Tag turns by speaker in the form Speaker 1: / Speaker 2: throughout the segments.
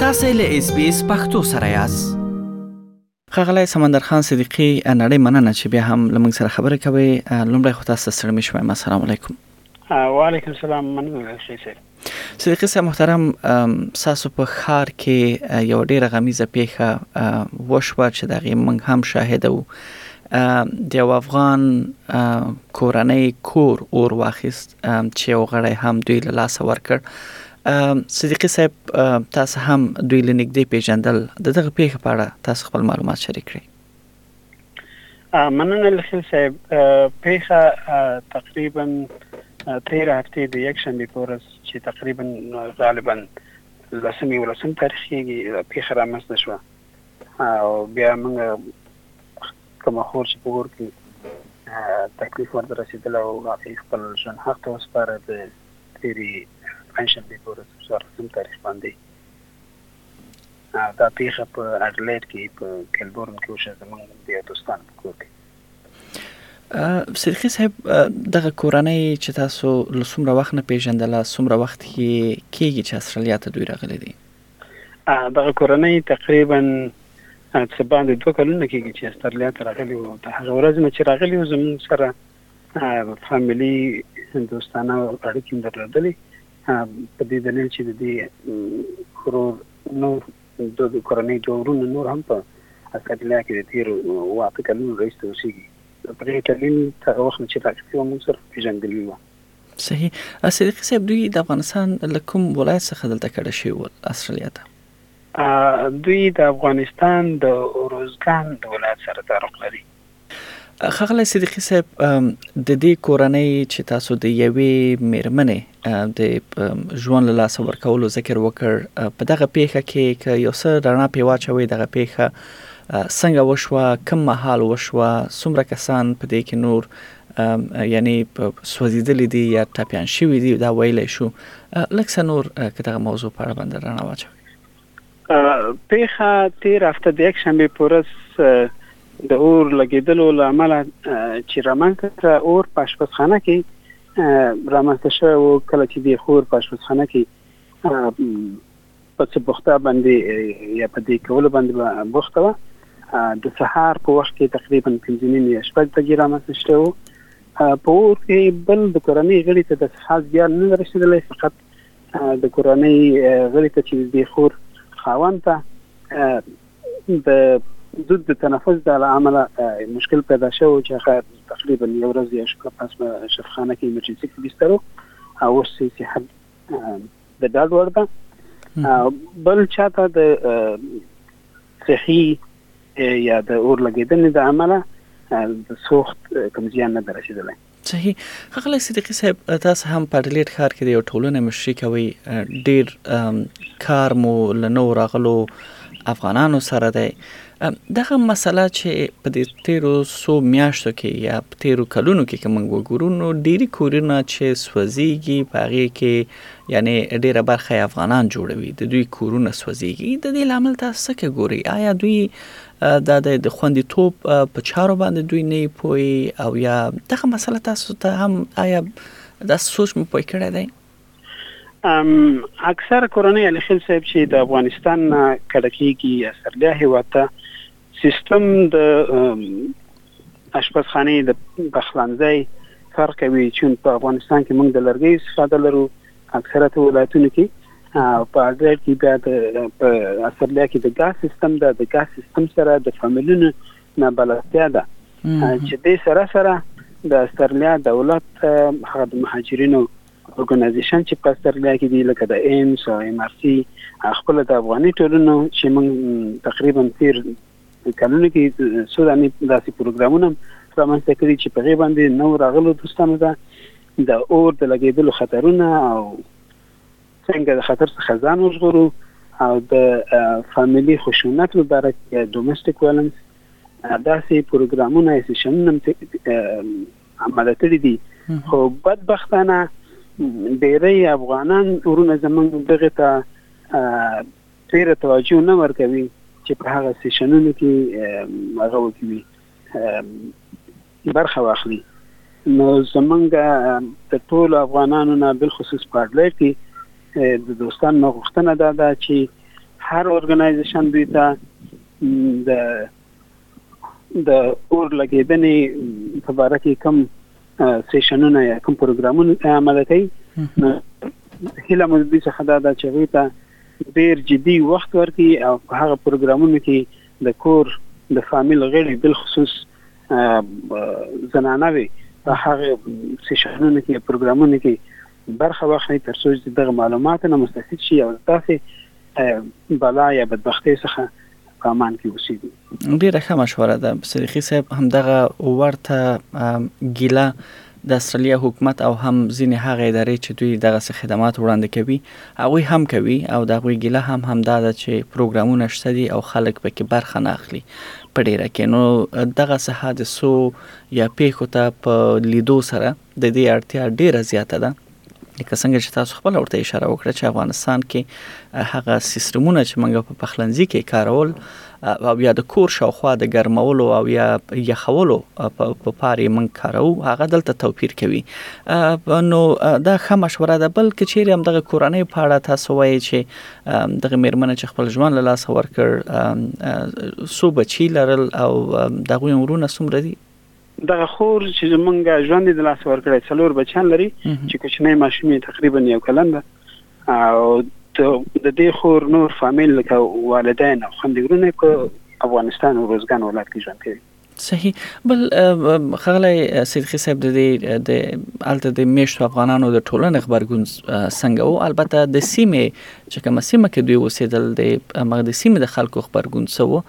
Speaker 1: تاسې له اس بي اس پښتو سره یاست خغلی سمندر خان صدیقی نړۍ مننه چې بیا هم لمنګ سره خبرې کوي لومړی خو تاسو سره مې شوم السلام علیکم
Speaker 2: وعلیکم السلام مننه شیخ
Speaker 1: صدیقی صاحب محترم ساسو په خار کې یو ډیره غمیزه پیښه وشوه چې دغه منګ هم شاهد وو د یو افغان کورنۍ کور اور واخیست چې یو غړی هم دوی له لاسه ورکړ صدیقي صاحب تاسو هم دوی لنګدې پیژندل دغه پیښه په اړه تاسو خپل معلومات شریک
Speaker 2: کړئ مننه لخیل صاحب پیښه تقریبا تیر هفته د یک شنبه په ورځ چې تقریبا غالبا لسم یولسم تاریخ کېږي پیښه رامنځته شوه او بیا موږ کومه خور چې په اور کې تکلیف ورته رسېدلی او هغې خپل ژوند حق ته وسپاره د تېرې پنجشنبې په ورځ څوارلسم تاریخ باندې دا پیښه په اډلېډ کې په کلبورن کې وشوه زمونږ د یو دوستان په کور کې
Speaker 1: صدیقی صاحب دغه کورنۍ چې تاسو له څومره وخت نه پیژندله څومره وخت کې کېږي چې استرالیا ته دوی راغلي دي
Speaker 2: دغه کورنۍ تقریبا څه باندې دوه کلونه کېږي چې استرالیا ته راغلي وو او د هغې ورځې نه چې راغلي وو زموږ سره فامیلي دوستانه اړیکې هم درلودلې په دې دلیل چې د دې ورور نور د کورنۍ دوه ورونه نور هم په استرالیا کې د تېرو اوه اته کلونو راهیسې اوسېږي د پرې ټلین تر وخت چې تاکتي وه موږ سره پېژندلي وه
Speaker 1: صحیح صدیقی صاحب دوی د افغانستان له کوم ولایت څخه دلته کډه شوي ول استرالیا ته؟
Speaker 2: دوی د افغانستان د اروزګان د ولایت سره تعلق لري.
Speaker 1: ښاغلی صدیقي صاحب د دې کورنۍ چې تاسو د یوې میرمنې د ژوند له لاسه ورکولو ذکر وکړ په دغه پیښه کې که یو څه رڼا پې واچوي دغه پیښه څنګه وشوه کم مهال وشوه څومره کسان په دې کې نور یعنی سوځیدلی دی یا ټپیان شوی دی دا ویلی شو لږ څه نور که دغه موضوع په اړه باندې رڼا واچوي
Speaker 2: پیښه تیر هفته د یک شنبه په ورځ د اور لګیدلو له امله چې رامنځته کړه اور په اشپزخانه کې رامنځته شوی و کله چې د خور په اشپزخانه کې په څه بوخته باندې یا په دې کولو باندې بوخته وه د سهار په وخت کې تقریبا پنځه نیمې یا شپږ بجې رامنځته شوی و په اور کې بل د کورنۍ غړي ته د خاص زیان نه رسېدلی فقط د کورنۍ غړي ته چې د خور خاوند ته د دود د تنفس د امله مشکل پیدا شو چې هغه تقریبا یو ورځ یا شپه پس په شفخانه کې ایمرجنسي کې بستر او اوس صحت د ډاډ وړ ده بل چاته د صحي یا د اور لګیدنې د عمله د سوخت کوم زیان نه درسیدلی
Speaker 1: صحیح خغله صدیقی صاحب تاسو هم په ډلیټ ښار کې د یو ټولنې مشري کوي ډیر کار مو لنو راغلو افغانانو سره دی دغه مسله چې په دې تېرو څو میاشتو کې یا په تېرو کلونو کې که موږ وګورو نو ډېری کورونه چې سوځېږي په هغې کې یعنی ډېره برخه یې افغانان جوړوي د دوی کورونه سوځېږي د دې لامل تاسو څه کې ګوري آیا دوی دا د خوندیتوب په چارو باندې دوی نه پوي او یا دغه مسله تاسو ته هم آیا دا سوچ مو پوي کړی دی
Speaker 2: اکثر کورنۍ علي خیل صاحب چې د افغانستان نه کډه کېږي استرالیا هېواد ته سیستم د اشپزخانې د پخلنځی فرق کوي چې په افغانستان کې موږ د لرګي استفاده لرو اکثرت ولایتونو کې په اډر کې بیا د په استرالیا کې د ګاز سیستم دا د ګاز سیستم سره د فامیلونو نابلدتیا ده چې دې سره سره د استرلیا دولت هغه د مهاجرینو ارګنایزیشن چې په استرلیا کې دي لکه د ایمز او ایم آر سي خپل د افغاني ټولنو چې موږ تقریبا تیر کلونو کې څو داسې پروګرامونه رامنځته کړي چې په غي باندې نو راغلو دوستانو ته د اور د لګیدلو خطرونه او څنګه د خطر څخه ځان وژغورو او د فامیلي خشونت مبارک یا ډومسټیک ویلنس داسې پروګرامونه سیشنونه عمله کړي دي خو بدبختانه ډیری افغانان ورونه زمونږ دغه ته ډیره توجه نه ورکوي چې په هغه سیشنونو کې هغه وکړي برخه واخلي نو زمونږ د ټولو افغانانو نه بالخصوص په اډلایډ کې د دوستان نه غوښتنه دا ده چې هر ارګنایزیشن دوی ته د د اور لګېدنې په باره کې کوم سیشنونه یا کوم پروګرامونه عمله کوي هله مو دوی څخه دا ده چې دوی ته ډېر جدي وخت ورکړي او په هغه پروګرامونو کې د کور د فامیل غړي بالخصوص زنانه وي په هغه سیشنونو کې پروګرامونو کې برخه واخلي تر څو چې دغه معلومات نه مستفید شي او داسې بلا یا بدبختۍ څخه په امان کې اوسېږي
Speaker 1: ډیره ښه مشوره ده سریخي صاحب همدغه ورته ګیله د استرالیا حکومت او هم ځینې هغه ادارې چې دوی دغسې خدمات وړاندې کوي هغوی هم کوي او د هغوی ګیله هم همدا ده چې پروګرامونه شته دي او خلک پکې برخه نه اخلي په ډیره کې نو دغسې حادثو یا پیښو ته په لیدو سره د دې اړتیا ډیره زیاته ده لکه څنګه چې تاسو خپل ورته اشاره وکړه چې افغانستان کې هغه سیستمونه چې موږ په پخلنځي کې کارول او یا د کور شاوخوا د ګرمولو او یا یخولو په پاره موږ کارو هغه دلته توپیر کوي نو دا ښه مشوره ده بل کچېری هم دغه کورنۍ په اړه تاسو وایي چې دغه میرمن چې خپل ژوند له لاس ورکړ سو بچی لرل او دغه ورونه سمره دي
Speaker 2: دغه خور چې زمونږ ژوند د لاس ورکړی څلور بچیان لري چې کوچنی ماشوم یې تقریبا یو کلن ده او د دې خور نور فامیل لکه والدین او خوندورونه په افغانستان او روزګان ولایت کې ژوند کوي
Speaker 1: صحیح بل خغلی صدقي صاحب د دې د الته د میشتو افغانانو د ټولنې خبرګون څنګه وو البته د سیمه چې کوم سیمه کې دوی اوسېدل د مغدي سیمه د خلکو خبرګون څه وو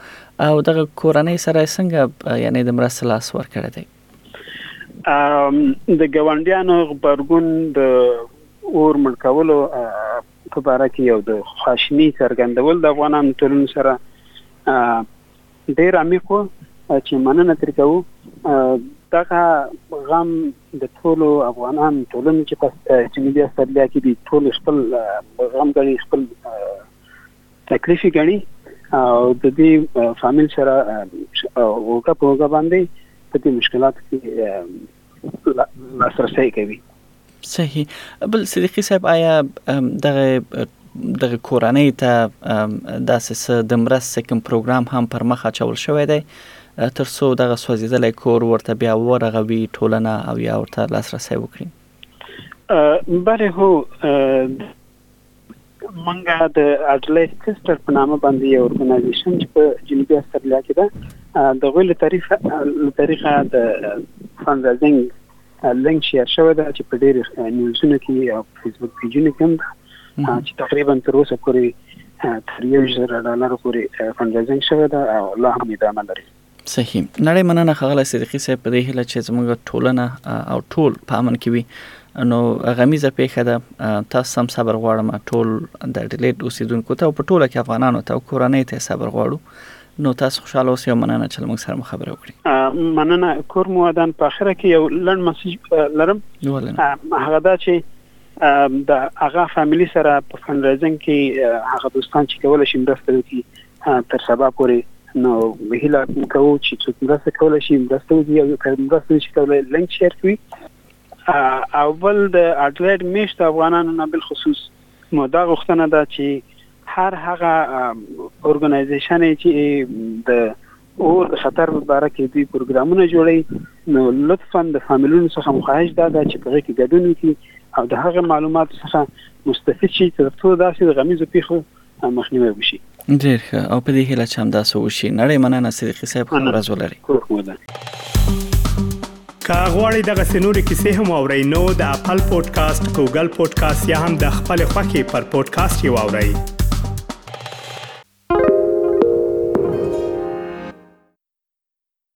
Speaker 1: او دغه کورنۍ سره څنګه یعنی د مرستې لاس ورکړی دی
Speaker 2: د ګوانډیانو غبرګون د اور مړکولو په باره کې یو د خواشینی څرګندول د افغانانو ټولنې سره ډیر عمیق چې مننه تر کوو دغه غم د ټولو افغانان ټولنې چې په جنوبي استرالیا کې دي ټول خپل غم غړي خپل تکلیفي ګڼي او د دې فامیل سره اوګه په اوګه باندې په دې مشکلاتو کې لاسرسی کوي
Speaker 1: صحیح بل صدیقي صاحب آیا دغه دغه کورنۍ ته داسې څه د مرستې کوم پروګرام هم پر مخ اچول شوی دی تر څو دغه سوځیدلې کور ورته بیا ورغوي ټولنه او یا ورته لاسرسي وکړي
Speaker 2: بله هو منګه د اډلې سیستر په نامه باندې یو ارګنایزیشن چې په جنوبي استرالیا کې ده د غوی له طریقه له طریقه د فنډریزینګ لینک شیر شوی ده چې په ډېر نیوزونو کې او فیسبوک پیجونو کې هم ده چې تقریبا تر اوسه پورې تر یو زر ډالر پورې فنډریزینګ شوی ده او لا هم ادامه لري
Speaker 1: صحیح نړۍ مننه خغله صدیقی صاحب په دې هله چې زموږ ټولنه او ټول په امن کې وي نو غمیزه پیښه ده تاسو سم صبر غواړم ټول د ډیلیټ اوسیدونکو ته او په ټوله کې افغانانو ته او کورنۍ ته صبر غواړو نو تاسو خوشاله اوسئ مننه چې موږ سره خبرې
Speaker 2: وکړي مننه کور مو ودان په اخره کې یو لړ مسج لرم هغه دا چې د هغه فاميلي سره په فنډریزنګ کې هغه دوستان چې کول شي مرسته وکړي تر سبا پورې نو هیله کوو چې څوک مرسته کولای شي مرسته وکړي او که مرسته نشي کولای لینک شیر کړي او بل د اډلایډ میشت افغانانو نه بل خصوص مو دا غوښتنه ده چې هر هغه اورګنایزیشن چې د اور د خطر په اړه کې دوی پروګرامونه جوړي نو لطفا د فامیلونو څخه مخاهش دا ده چې په هغه کې ګډون وکړي او د هغه معلومات څخه مستفید شي ترڅو داسې د غمیزو پیښو مخنیوی وشي
Speaker 1: ډیر ښه او په دې هیله چې همداسې وشي نړۍ مننه صدیقي صاحب ښه ورځ ولرئ
Speaker 3: کوښښ مو ده که غواړئ دغه سنوري کیسې هم او رینو د خپل پودکاسټ ګوګل پودکاسټ یا هم د خپل خاكي پر پودکاسټ یو اورئ